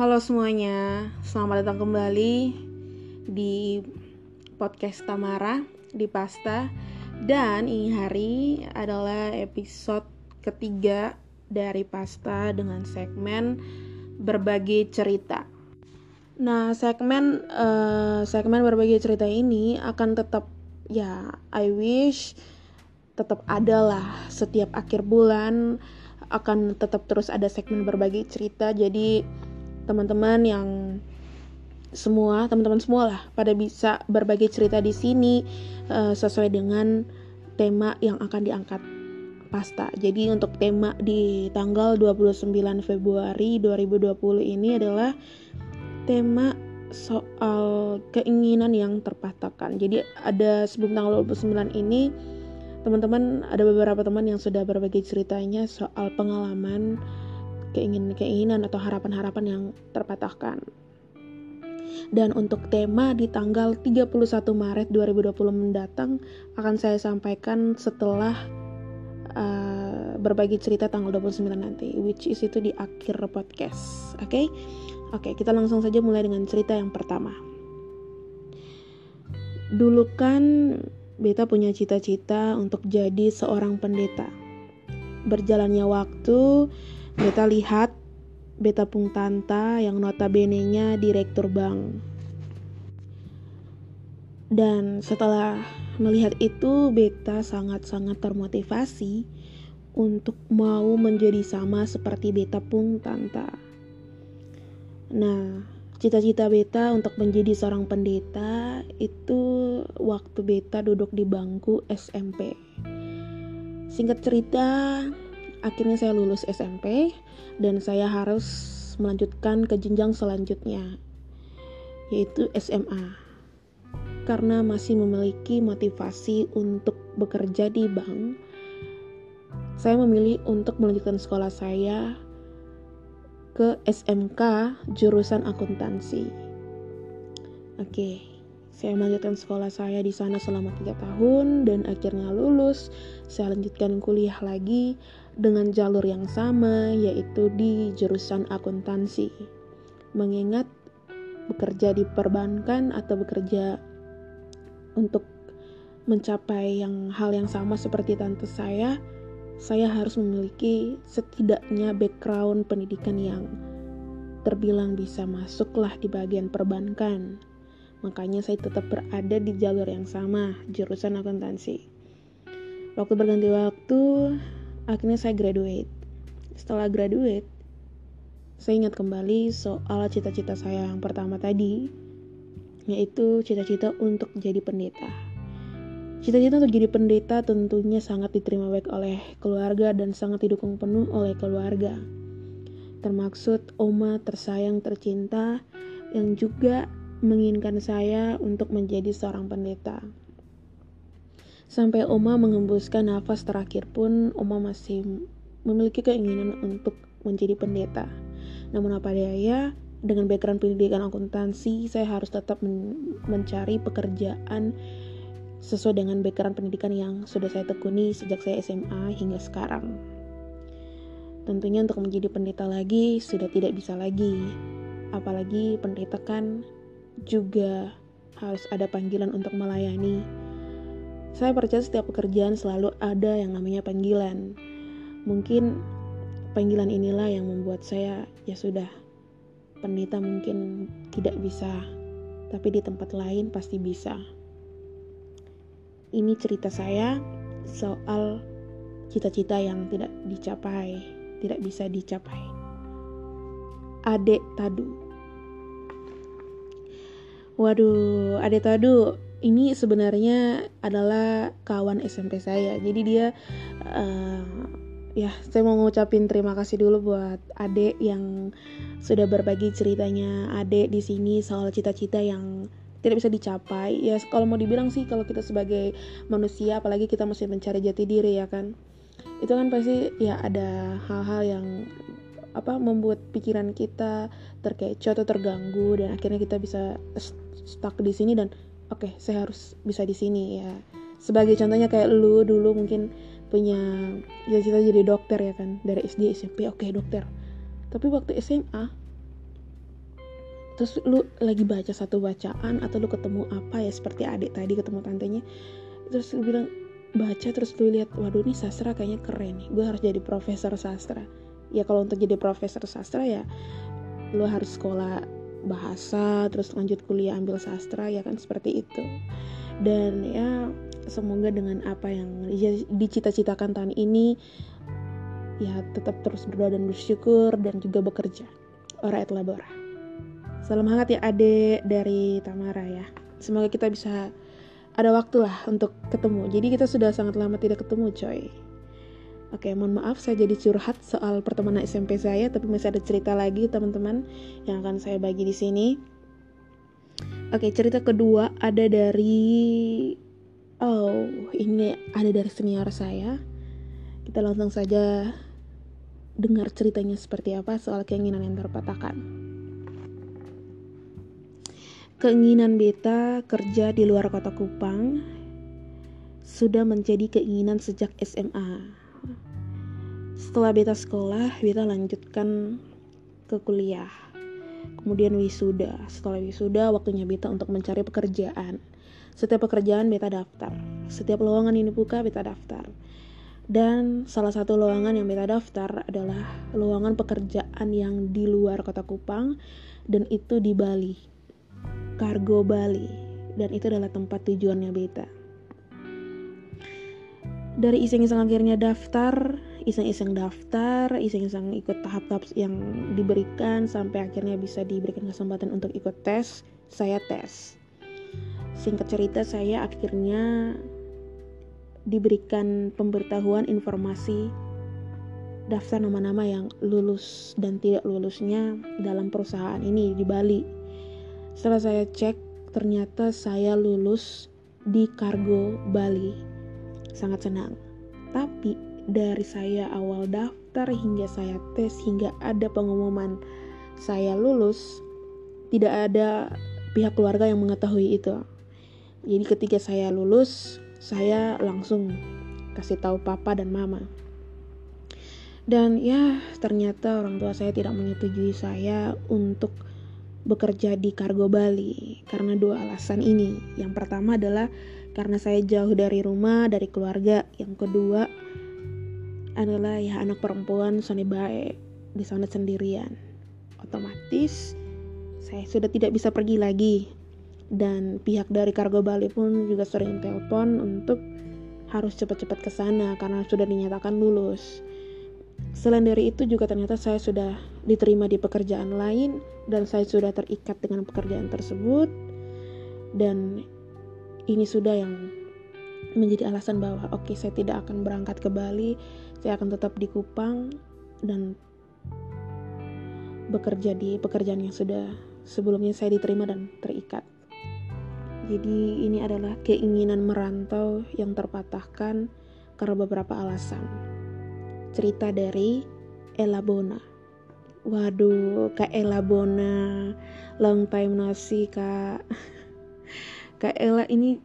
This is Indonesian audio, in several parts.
Halo semuanya, selamat datang kembali di podcast Tamara di Pasta. Dan ini hari adalah episode ketiga dari Pasta dengan segmen berbagi cerita. Nah segmen uh, segmen berbagi cerita ini akan tetap ya I wish tetap ada lah setiap akhir bulan akan tetap terus ada segmen berbagi cerita. Jadi teman-teman yang semua teman-teman semua lah pada bisa berbagi cerita di sini uh, sesuai dengan tema yang akan diangkat pasta. Jadi untuk tema di tanggal 29 Februari 2020 ini adalah tema soal keinginan yang terpatahkan. Jadi ada sebelum tanggal 29 ini teman-teman ada beberapa teman yang sudah berbagi ceritanya soal pengalaman keinginan-keinginan atau harapan-harapan yang terpatahkan. Dan untuk tema di tanggal 31 Maret 2020 mendatang akan saya sampaikan setelah uh, berbagi cerita tanggal 29 nanti, which is itu di akhir podcast. Oke? Okay? Oke, okay, kita langsung saja mulai dengan cerita yang pertama. Dulu kan Beta punya cita-cita untuk jadi seorang pendeta. Berjalannya waktu, Beta lihat Beta Pung Tanta yang notabene-nya direktur bank. Dan setelah melihat itu, Beta sangat-sangat termotivasi untuk mau menjadi sama seperti Beta Pung Tanta. Nah, cita-cita Beta untuk menjadi seorang pendeta itu waktu Beta duduk di bangku SMP. Singkat cerita, akhirnya saya lulus SMP dan saya harus melanjutkan ke jenjang selanjutnya yaitu SMA karena masih memiliki motivasi untuk bekerja di bank saya memilih untuk melanjutkan sekolah saya ke SMK jurusan akuntansi oke saya melanjutkan sekolah saya di sana selama tiga tahun dan akhirnya lulus. Saya lanjutkan kuliah lagi dengan jalur yang sama yaitu di jurusan akuntansi. Mengingat bekerja di perbankan atau bekerja untuk mencapai yang hal yang sama seperti tante saya, saya harus memiliki setidaknya background pendidikan yang terbilang bisa masuklah di bagian perbankan Makanya saya tetap berada di jalur yang sama, jurusan akuntansi. Waktu berganti waktu, akhirnya saya graduate. Setelah graduate, saya ingat kembali soal cita-cita saya yang pertama tadi, yaitu cita-cita untuk jadi pendeta. Cita-cita untuk jadi pendeta tentunya sangat diterima baik oleh keluarga dan sangat didukung penuh oleh keluarga. Termaksud oma tersayang tercinta yang juga menginginkan saya untuk menjadi seorang pendeta. Sampai Oma mengembuskan nafas terakhir pun, Oma masih memiliki keinginan untuk menjadi pendeta. Namun apa daya, dengan background pendidikan akuntansi, saya harus tetap men mencari pekerjaan sesuai dengan background pendidikan yang sudah saya tekuni sejak saya SMA hingga sekarang. Tentunya untuk menjadi pendeta lagi sudah tidak bisa lagi. Apalagi pendeta kan juga harus ada panggilan untuk melayani. Saya percaya setiap pekerjaan selalu ada yang namanya panggilan. Mungkin panggilan inilah yang membuat saya ya sudah pendeta mungkin tidak bisa, tapi di tempat lain pasti bisa. Ini cerita saya soal cita-cita yang tidak dicapai, tidak bisa dicapai. Adek Tadu Waduh, Ade Tadu ini sebenarnya adalah kawan SMP saya. Jadi dia uh, ya saya mau ngucapin terima kasih dulu buat Ade yang sudah berbagi ceritanya Ade di sini soal cita-cita yang tidak bisa dicapai. Ya kalau mau dibilang sih kalau kita sebagai manusia apalagi kita masih mencari jati diri ya kan. Itu kan pasti ya ada hal-hal yang apa membuat pikiran kita terkecoh atau terganggu dan akhirnya kita bisa stuck di sini dan oke okay, saya harus bisa di sini ya. Sebagai contohnya kayak lu dulu mungkin punya cita-cita jadi dokter ya kan? Dari SD SMP oke okay, dokter. Tapi waktu SMA terus lu lagi baca satu bacaan atau lu ketemu apa ya seperti adik tadi ketemu tantenya terus lu bilang baca terus lu lihat waduh ini sastra kayaknya keren nih gue harus jadi profesor sastra. Ya kalau untuk jadi profesor sastra ya lu harus sekolah bahasa terus lanjut kuliah ambil sastra ya kan seperti itu. Dan ya semoga dengan apa yang dicita-citakan tahun ini ya tetap terus berdoa dan bersyukur dan juga bekerja. Ora et labora salam hangat ya adek dari Tamara ya. Semoga kita bisa ada waktu lah untuk ketemu. Jadi kita sudah sangat lama tidak ketemu coy Oke, mohon maaf saya jadi curhat soal pertemanan SMP saya, tapi masih ada cerita lagi teman-teman yang akan saya bagi di sini. Oke, cerita kedua ada dari oh, ini ada dari senior saya. Kita langsung saja dengar ceritanya seperti apa soal keinginan yang terpatahkan. Keinginan beta kerja di luar kota Kupang sudah menjadi keinginan sejak SMA setelah beta sekolah beta lanjutkan ke kuliah. Kemudian wisuda. Setelah wisuda waktunya beta untuk mencari pekerjaan. Setiap pekerjaan beta daftar. Setiap lowongan ini buka beta daftar. Dan salah satu lowongan yang beta daftar adalah lowongan pekerjaan yang di luar kota Kupang dan itu di Bali. Kargo Bali. Dan itu adalah tempat tujuannya beta. Dari iseng-iseng akhirnya daftar iseng-iseng daftar, iseng-iseng ikut tahap-tahap yang diberikan sampai akhirnya bisa diberikan kesempatan untuk ikut tes, saya tes. Singkat cerita saya akhirnya diberikan pemberitahuan informasi daftar nama-nama yang lulus dan tidak lulusnya dalam perusahaan ini di Bali. Setelah saya cek, ternyata saya lulus di Kargo Bali. Sangat senang. Tapi dari saya awal daftar hingga saya tes hingga ada pengumuman saya lulus tidak ada pihak keluarga yang mengetahui itu jadi ketika saya lulus saya langsung kasih tahu papa dan mama dan ya ternyata orang tua saya tidak menyetujui saya untuk bekerja di Kargo Bali karena dua alasan ini. Yang pertama adalah karena saya jauh dari rumah, dari keluarga. Yang kedua, adalah ya anak perempuan Sony baik di sana sendirian. Otomatis saya sudah tidak bisa pergi lagi dan pihak dari Kargo Bali pun juga sering telepon untuk harus cepat-cepat ke sana karena sudah dinyatakan lulus. Selain dari itu juga ternyata saya sudah diterima di pekerjaan lain dan saya sudah terikat dengan pekerjaan tersebut dan ini sudah yang menjadi alasan bahwa oke okay, saya tidak akan berangkat ke Bali saya akan tetap di Kupang dan bekerja di pekerjaan yang sudah sebelumnya saya diterima dan terikat. Jadi ini adalah keinginan merantau yang terpatahkan karena beberapa alasan. Cerita dari Ella Bona. Waduh, Kak Ella Bona, long time no see, Kak. Kak Ella ini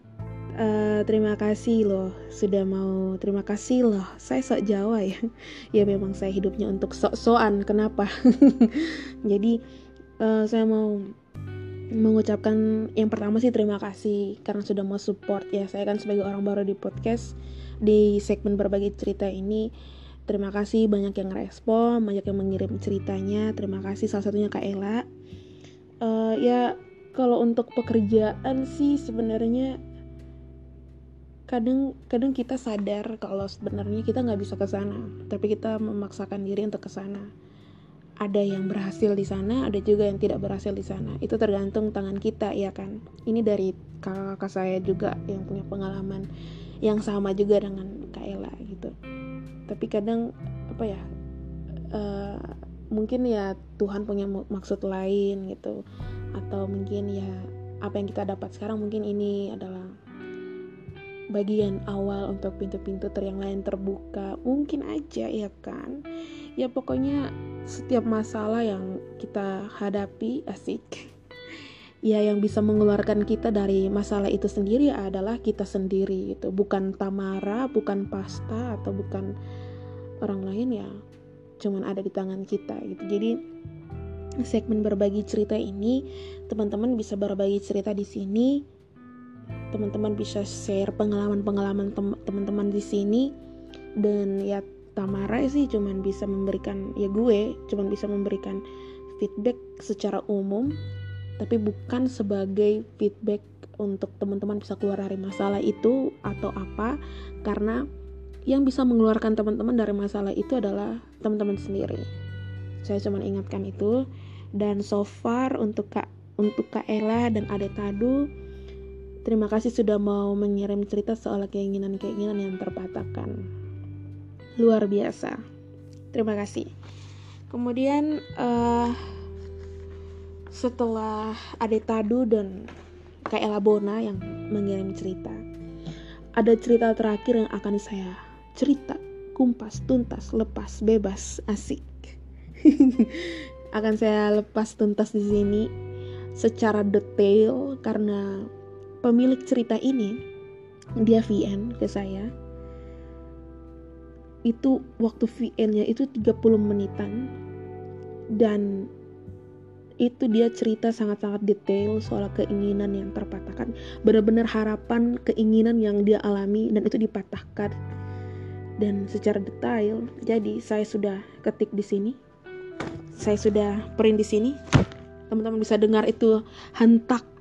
Uh, terima kasih loh sudah mau terima kasih loh. Saya sok Jawa ya. Ya memang saya hidupnya untuk sok-sokan kenapa? Jadi uh, saya mau mengucapkan yang pertama sih terima kasih karena sudah mau support ya. Saya kan sebagai orang baru di podcast di segmen berbagi cerita ini terima kasih banyak yang respon banyak yang mengirim ceritanya. Terima kasih salah satunya Kak Ella. Uh, ya kalau untuk pekerjaan sih sebenarnya kadang kadang kita sadar kalau sebenarnya kita nggak bisa ke sana tapi kita memaksakan diri untuk ke sana. Ada yang berhasil di sana ada juga yang tidak berhasil di sana. Itu tergantung tangan kita ya kan? Ini dari kakak saya juga yang punya pengalaman yang sama juga dengan Kak Ella gitu. Tapi kadang apa ya uh, mungkin ya Tuhan punya maksud lain gitu. Atau mungkin ya apa yang kita dapat sekarang mungkin ini adalah bagian awal untuk pintu-pintu ter yang lain terbuka. Mungkin aja ya kan? Ya pokoknya setiap masalah yang kita hadapi asik ya yang bisa mengeluarkan kita dari masalah itu sendiri adalah kita sendiri itu bukan Tamara bukan Pasta atau bukan orang lain ya. Cuman ada di tangan kita gitu. Jadi segmen berbagi cerita ini teman-teman bisa berbagi cerita di sini teman-teman bisa share pengalaman-pengalaman teman-teman di sini. Dan ya Tamara sih cuman bisa memberikan ya gue cuman bisa memberikan feedback secara umum tapi bukan sebagai feedback untuk teman-teman bisa keluar dari masalah itu atau apa. Karena yang bisa mengeluarkan teman-teman dari masalah itu adalah teman-teman sendiri. Saya cuma ingatkan itu. Dan so far untuk kak untuk kak Ella dan Ade Tadu terima kasih sudah mau mengirim cerita soal keinginan-keinginan yang terpatahkan luar biasa. Terima kasih. Kemudian uh, setelah Ade Tadu dan Kak Ella Bona yang mengirim cerita, ada cerita terakhir yang akan saya cerita kumpas tuntas lepas bebas asik akan saya lepas tuntas di sini secara detail karena pemilik cerita ini dia VN ke saya itu waktu VN-nya itu 30 menitan dan itu dia cerita sangat-sangat detail soal keinginan yang terpatahkan. Benar-benar harapan keinginan yang dia alami dan itu dipatahkan. Dan secara detail jadi saya sudah ketik di sini. Saya sudah print di sini. Teman-teman bisa dengar itu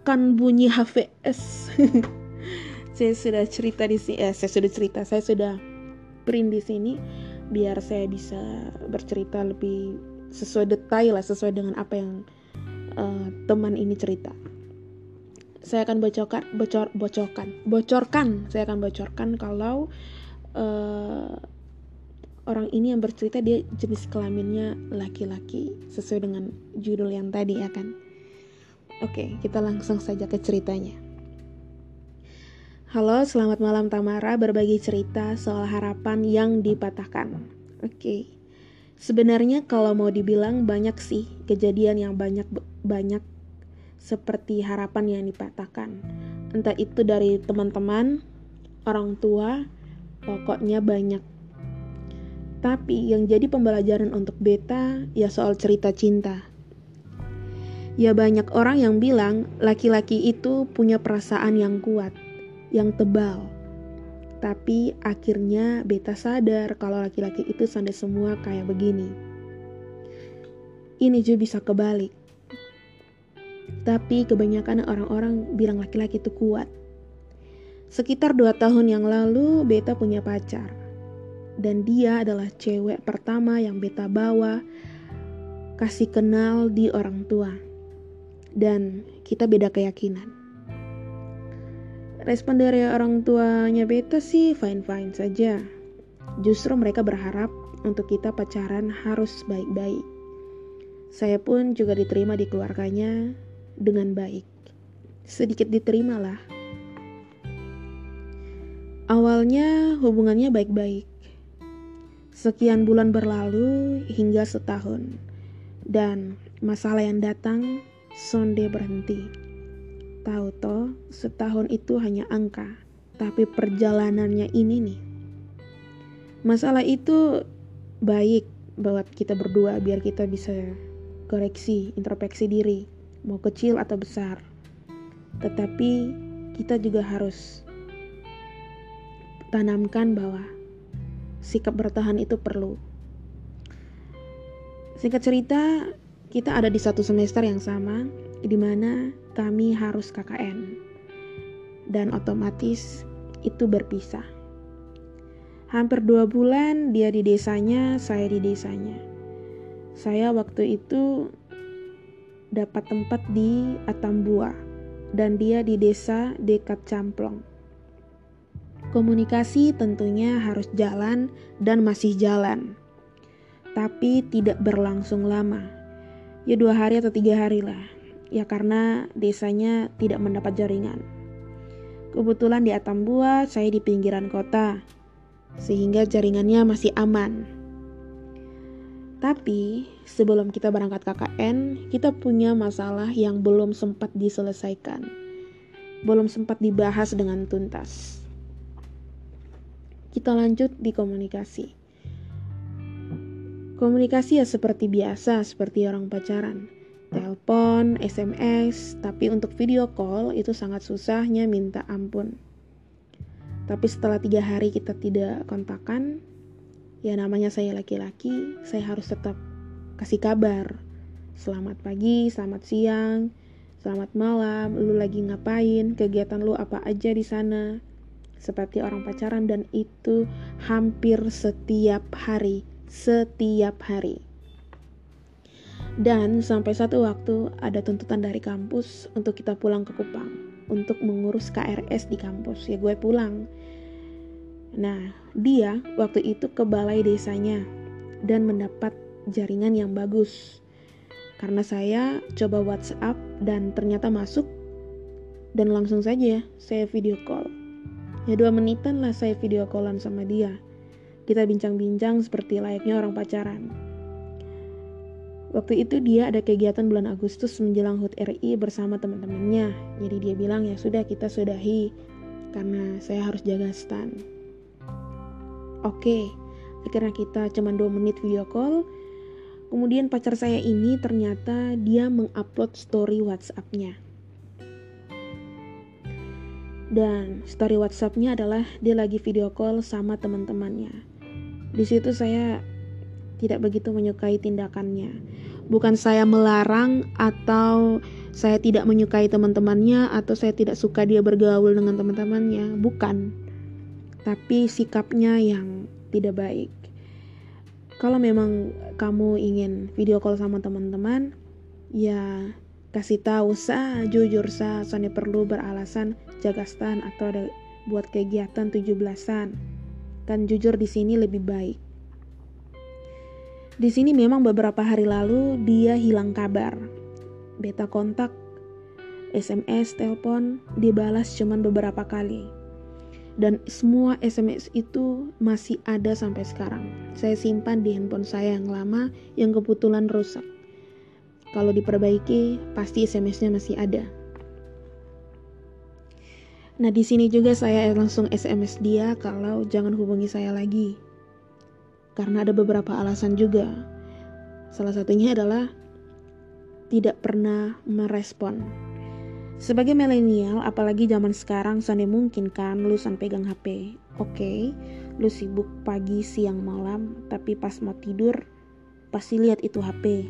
hentakan bunyi HVS saya sudah cerita di sini eh, saya sudah cerita saya sudah print di sini biar saya bisa bercerita lebih sesuai detail lah sesuai dengan apa yang uh, teman ini cerita. Saya akan bocorkan bocor bocorkan bocorkan saya akan bocorkan kalau uh, orang ini yang bercerita dia jenis kelaminnya laki-laki sesuai dengan judul yang tadi ya kan oke kita langsung saja ke ceritanya Halo, selamat malam Tamara, berbagi cerita soal harapan yang dipatahkan. Oke. Sebenarnya kalau mau dibilang banyak sih kejadian yang banyak banyak seperti harapan yang dipatahkan. Entah itu dari teman-teman, orang tua, pokoknya banyak. Tapi yang jadi pembelajaran untuk beta ya soal cerita cinta. Ya banyak orang yang bilang laki-laki itu punya perasaan yang kuat yang tebal. Tapi akhirnya beta sadar kalau laki-laki itu sampai semua kayak begini. Ini juga bisa kebalik. Tapi kebanyakan orang-orang bilang laki-laki itu kuat. Sekitar dua tahun yang lalu, beta punya pacar. Dan dia adalah cewek pertama yang beta bawa kasih kenal di orang tua. Dan kita beda keyakinan Respon dari orang tuanya Beta sih fine-fine saja. Justru mereka berharap untuk kita pacaran harus baik-baik. Saya pun juga diterima di keluarganya dengan baik. Sedikit diterima lah. Awalnya hubungannya baik-baik. Sekian bulan berlalu hingga setahun. Dan masalah yang datang sonde berhenti. Tahu toh, setahun itu hanya angka, tapi perjalanannya ini nih. Masalah itu baik buat kita berdua biar kita bisa koreksi, introspeksi diri, mau kecil atau besar. Tetapi kita juga harus tanamkan bahwa sikap bertahan itu perlu. Singkat cerita, kita ada di satu semester yang sama, di mana kami harus KKN. Dan otomatis itu berpisah. Hampir dua bulan dia di desanya, saya di desanya. Saya waktu itu dapat tempat di Atambua dan dia di desa dekat Camplong. Komunikasi tentunya harus jalan dan masih jalan, tapi tidak berlangsung lama. Ya dua hari atau tiga hari lah ya karena desanya tidak mendapat jaringan. Kebetulan di Atambua saya di pinggiran kota, sehingga jaringannya masih aman. Tapi sebelum kita berangkat KKN, kita punya masalah yang belum sempat diselesaikan. Belum sempat dibahas dengan tuntas. Kita lanjut di komunikasi. Komunikasi ya seperti biasa, seperti orang pacaran telepon, SMS, tapi untuk video call itu sangat susahnya minta ampun. Tapi setelah tiga hari kita tidak kontakan, ya namanya saya laki-laki, saya harus tetap kasih kabar. Selamat pagi, selamat siang, selamat malam, lu lagi ngapain, kegiatan lu apa aja di sana. Seperti orang pacaran dan itu hampir setiap hari, setiap hari. Dan sampai satu waktu ada tuntutan dari kampus untuk kita pulang ke Kupang untuk mengurus KRS di kampus. Ya gue pulang. Nah, dia waktu itu ke balai desanya dan mendapat jaringan yang bagus karena saya coba WhatsApp dan ternyata masuk dan langsung saja saya video call. Ya dua menitan lah saya video callan sama dia. Kita bincang-bincang seperti layaknya orang pacaran. Waktu itu dia ada kegiatan bulan Agustus menjelang HUT RI bersama teman-temannya. Jadi dia bilang ya sudah kita sudahi karena saya harus jaga stand. Oke, akhirnya kita cuma dua menit video call Kemudian pacar saya ini ternyata dia mengupload story WhatsApp-nya. Dan story WhatsApp-nya adalah dia lagi video call sama teman-temannya. Di situ saya tidak begitu menyukai tindakannya. Bukan saya melarang atau saya tidak menyukai teman-temannya atau saya tidak suka dia bergaul dengan teman-temannya, bukan. Tapi sikapnya yang tidak baik kalau memang kamu ingin video call sama teman-teman ya kasih tahu sa jujur sa soalnya perlu beralasan jaga stand atau ada buat kegiatan 17-an kan jujur di sini lebih baik di sini memang beberapa hari lalu dia hilang kabar beta kontak SMS, telepon dibalas cuman beberapa kali dan semua SMS itu masih ada sampai sekarang. Saya simpan di handphone saya yang lama yang kebetulan rusak. Kalau diperbaiki, pasti SMS-nya masih ada. Nah, di sini juga saya langsung SMS dia kalau jangan hubungi saya lagi. Karena ada beberapa alasan juga. Salah satunya adalah tidak pernah merespon sebagai milenial, apalagi zaman sekarang, sana mungkin kan lu san pegang HP. Oke, okay, lu sibuk pagi, siang, malam, tapi pas mau tidur, pasti lihat itu HP.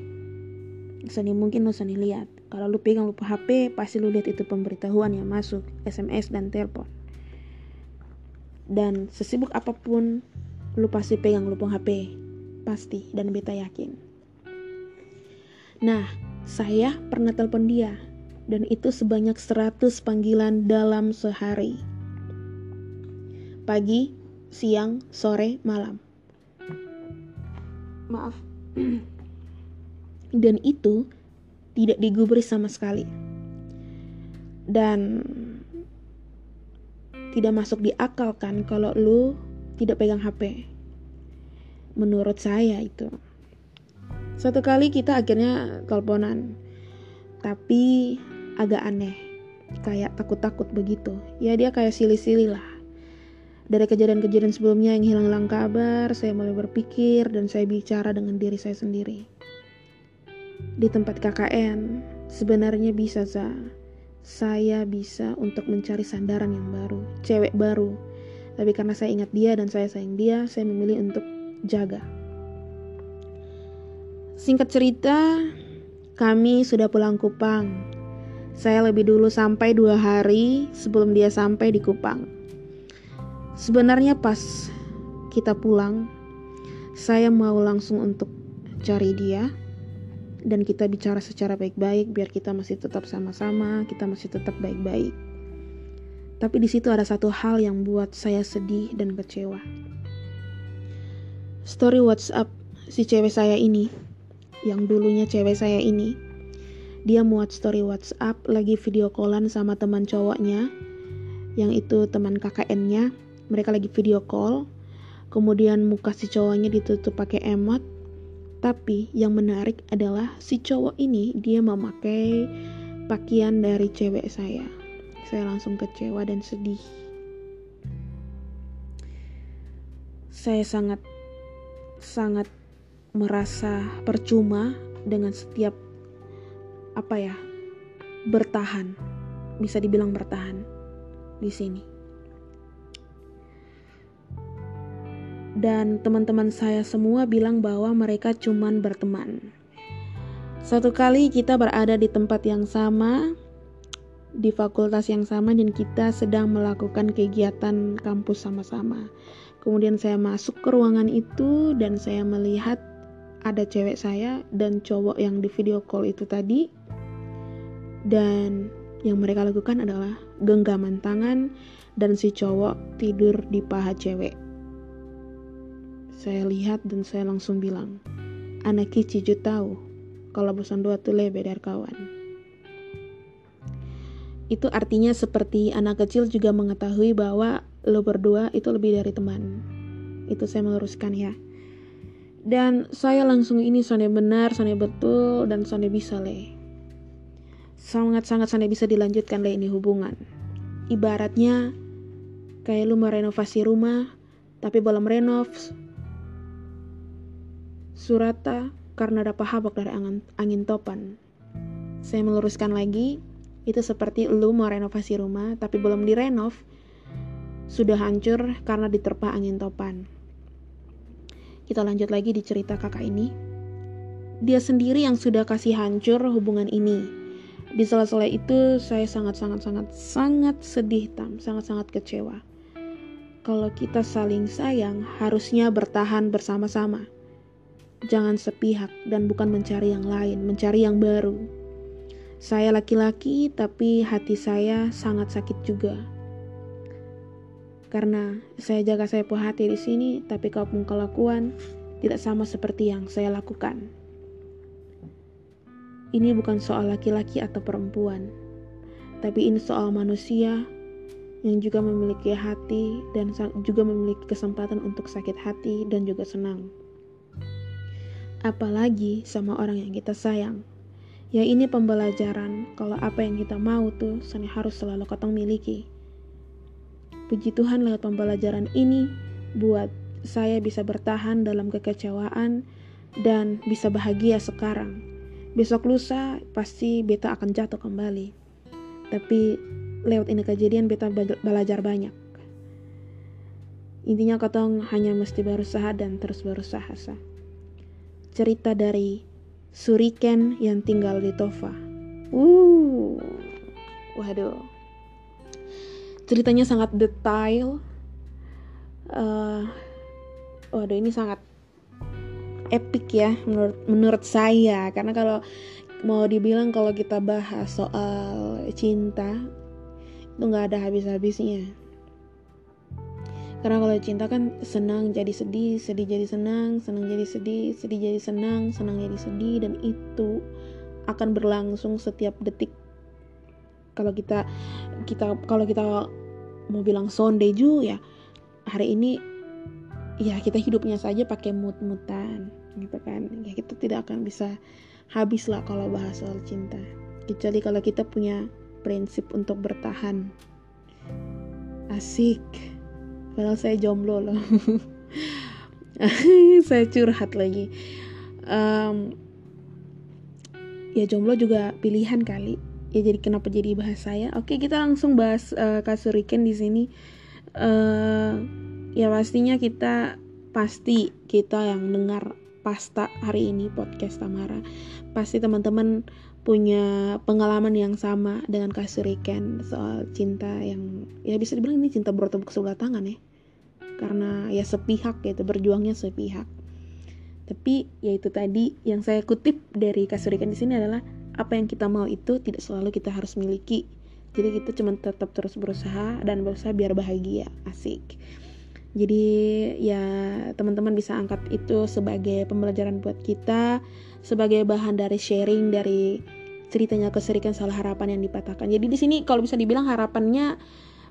Sana mungkin lu sana lihat. Kalau lu pegang lupa HP, pasti lu lihat itu pemberitahuan yang masuk, SMS dan telepon. Dan sesibuk apa pun, lu pasti pegang lupa HP. Pasti, dan beta yakin. Nah, saya pernah telepon dia dan itu sebanyak 100 panggilan dalam sehari. Pagi, siang, sore, malam. Maaf. Dan itu tidak digubris sama sekali. Dan tidak masuk di akal kan kalau lu tidak pegang HP. Menurut saya itu. Satu kali kita akhirnya teleponan. Tapi agak aneh kayak takut-takut begitu ya dia kayak silih-silih lah dari kejadian-kejadian sebelumnya yang hilang-hilang kabar, saya mulai berpikir dan saya bicara dengan diri saya sendiri. Di tempat KKN, sebenarnya bisa za, saya bisa untuk mencari sandaran yang baru, cewek baru. Tapi karena saya ingat dia dan saya sayang dia, saya memilih untuk jaga. Singkat cerita, kami sudah pulang Kupang saya lebih dulu sampai dua hari sebelum dia sampai di Kupang. Sebenarnya pas kita pulang, saya mau langsung untuk cari dia dan kita bicara secara baik-baik biar kita masih tetap sama-sama, kita masih tetap baik-baik. Tapi di situ ada satu hal yang buat saya sedih dan kecewa. Story WhatsApp si cewek saya ini, yang dulunya cewek saya ini, dia muat story WhatsApp lagi video callan sama teman cowoknya yang itu teman KKN-nya mereka lagi video call kemudian muka si cowoknya ditutup pakai emot tapi yang menarik adalah si cowok ini dia memakai pakaian dari cewek saya. Saya langsung kecewa dan sedih. Saya sangat sangat merasa percuma dengan setiap apa ya bertahan. Bisa dibilang bertahan di sini dan teman-teman saya semua bilang bahwa mereka cuman berteman satu kali kita berada di tempat yang sama di fakultas yang sama dan kita sedang melakukan kegiatan kampus sama-sama. Kemudian saya masuk ke ruangan itu dan saya melihat ada cewek saya dan cowok yang di video call itu tadi. Dan yang mereka lakukan adalah genggaman tangan dan si cowok tidur di paha cewek. Saya lihat dan saya langsung bilang, anak kiciju tahu kalau bosan dua tuh lebih dari kawan itu artinya seperti anak kecil juga mengetahui bahwa lo berdua itu lebih dari teman. Itu saya meluruskan ya. Dan saya langsung ini sonde benar, sonde betul, dan sonde bisa le. Sangat-sangat sonde bisa dilanjutkan le ini hubungan. Ibaratnya kayak lu mau renovasi rumah, tapi belum renov. Surata karena ada pahabak dari angin, angin topan. Saya meluruskan lagi, itu seperti lu mau renovasi rumah tapi belum direnov, sudah hancur karena diterpa angin topan. Kita lanjut lagi di cerita kakak ini. Dia sendiri yang sudah kasih hancur hubungan ini. Di sela-sela itu saya sangat-sangat-sangat sangat sedih tam, sangat-sangat kecewa. Kalau kita saling sayang, harusnya bertahan bersama-sama. Jangan sepihak dan bukan mencari yang lain, mencari yang baru. Saya laki-laki, tapi hati saya sangat sakit juga. Karena saya jaga saya hati di sini, tapi kau pun kelakuan tidak sama seperti yang saya lakukan. Ini bukan soal laki-laki atau perempuan, tapi ini soal manusia yang juga memiliki hati dan juga memiliki kesempatan untuk sakit hati dan juga senang. Apalagi sama orang yang kita sayang. Ya ini pembelajaran kalau apa yang kita mau tuh harus selalu kotong miliki. Puji Tuhan lewat pembelajaran ini buat saya bisa bertahan dalam kekecewaan dan bisa bahagia sekarang. Besok lusa pasti beta akan jatuh kembali. Tapi lewat ini kejadian beta belajar banyak. Intinya kotong hanya mesti berusaha dan terus berusaha. Cerita dari Suriken yang tinggal di Tova. Uh, waduh. Ceritanya sangat detail. Uh, waduh ini sangat epic ya menurut menurut saya karena kalau mau dibilang kalau kita bahas soal cinta itu nggak ada habis-habisnya karena kalau cinta kan senang jadi sedih, sedih jadi senang, senang jadi sedih, sedih jadi senang, senang jadi sedih dan itu akan berlangsung setiap detik. Kalau kita kita kalau kita mau bilang sondeju ya hari ini ya kita hidupnya saja pakai mood-mutan gitu kan. Ya kita tidak akan bisa habis lah kalau bahas soal cinta. Kecuali kalau kita punya prinsip untuk bertahan. Asik padahal saya jomblo loh. Saya curhat lagi. Um, ya jomblo juga pilihan kali. Ya jadi kenapa jadi bahas saya? Oke kita langsung bahas uh, kasuriken di sini. Uh, ya pastinya kita pasti kita yang dengar pasta hari ini podcast Tamara. Pasti teman-teman punya pengalaman yang sama dengan Kasuriken soal cinta yang ya bisa dibilang ini cinta bertepuk sebelah tangan ya. Karena ya sepihak gitu berjuangnya sepihak. Tapi ya itu tadi yang saya kutip dari Kasuriken di sini adalah apa yang kita mau itu tidak selalu kita harus miliki. Jadi kita cuma tetap terus berusaha dan berusaha biar bahagia asik jadi ya teman-teman bisa angkat itu sebagai pembelajaran buat kita sebagai bahan dari sharing dari ceritanya keserikan salah harapan yang dipatahkan. Jadi di sini kalau bisa dibilang harapannya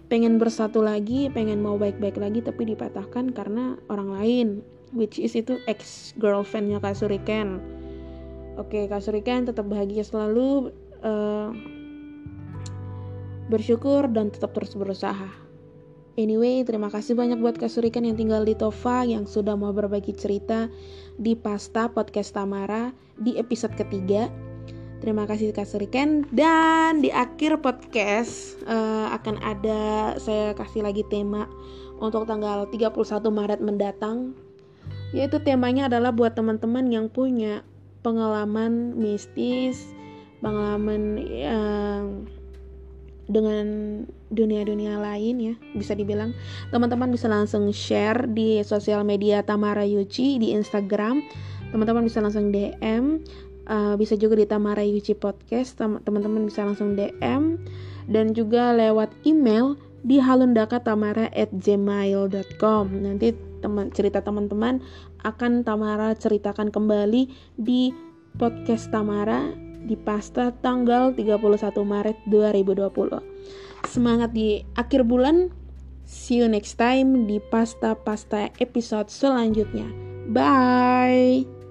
pengen bersatu lagi, pengen mau baik-baik lagi tapi dipatahkan karena orang lain, which is itu ex girlfriendnya Kak Suriken. Oke, Kak Suriken tetap bahagia selalu, uh, bersyukur dan tetap terus berusaha. Anyway, terima kasih banyak buat Kak Surikan yang tinggal di Tova yang sudah mau berbagi cerita di Pasta Podcast Tamara di episode ketiga. Terima kasih Kak Suriken dan di akhir podcast uh, akan ada saya kasih lagi tema untuk tanggal 31 Maret mendatang yaitu temanya adalah buat teman-teman yang punya pengalaman mistis, pengalaman yang dengan dunia-dunia lain ya bisa dibilang. Teman-teman bisa langsung share di sosial media Tamara Yuci di Instagram. Teman-teman bisa langsung DM uh, bisa juga di Tamara Yuci Podcast. Teman-teman bisa langsung DM dan juga lewat email di halundakatamara@gmail.com nanti teman cerita teman-teman akan Tamara ceritakan kembali di podcast Tamara di pasta tanggal 31 Maret 2020 semangat di akhir bulan. See you next time di pasta-pasta episode selanjutnya. Bye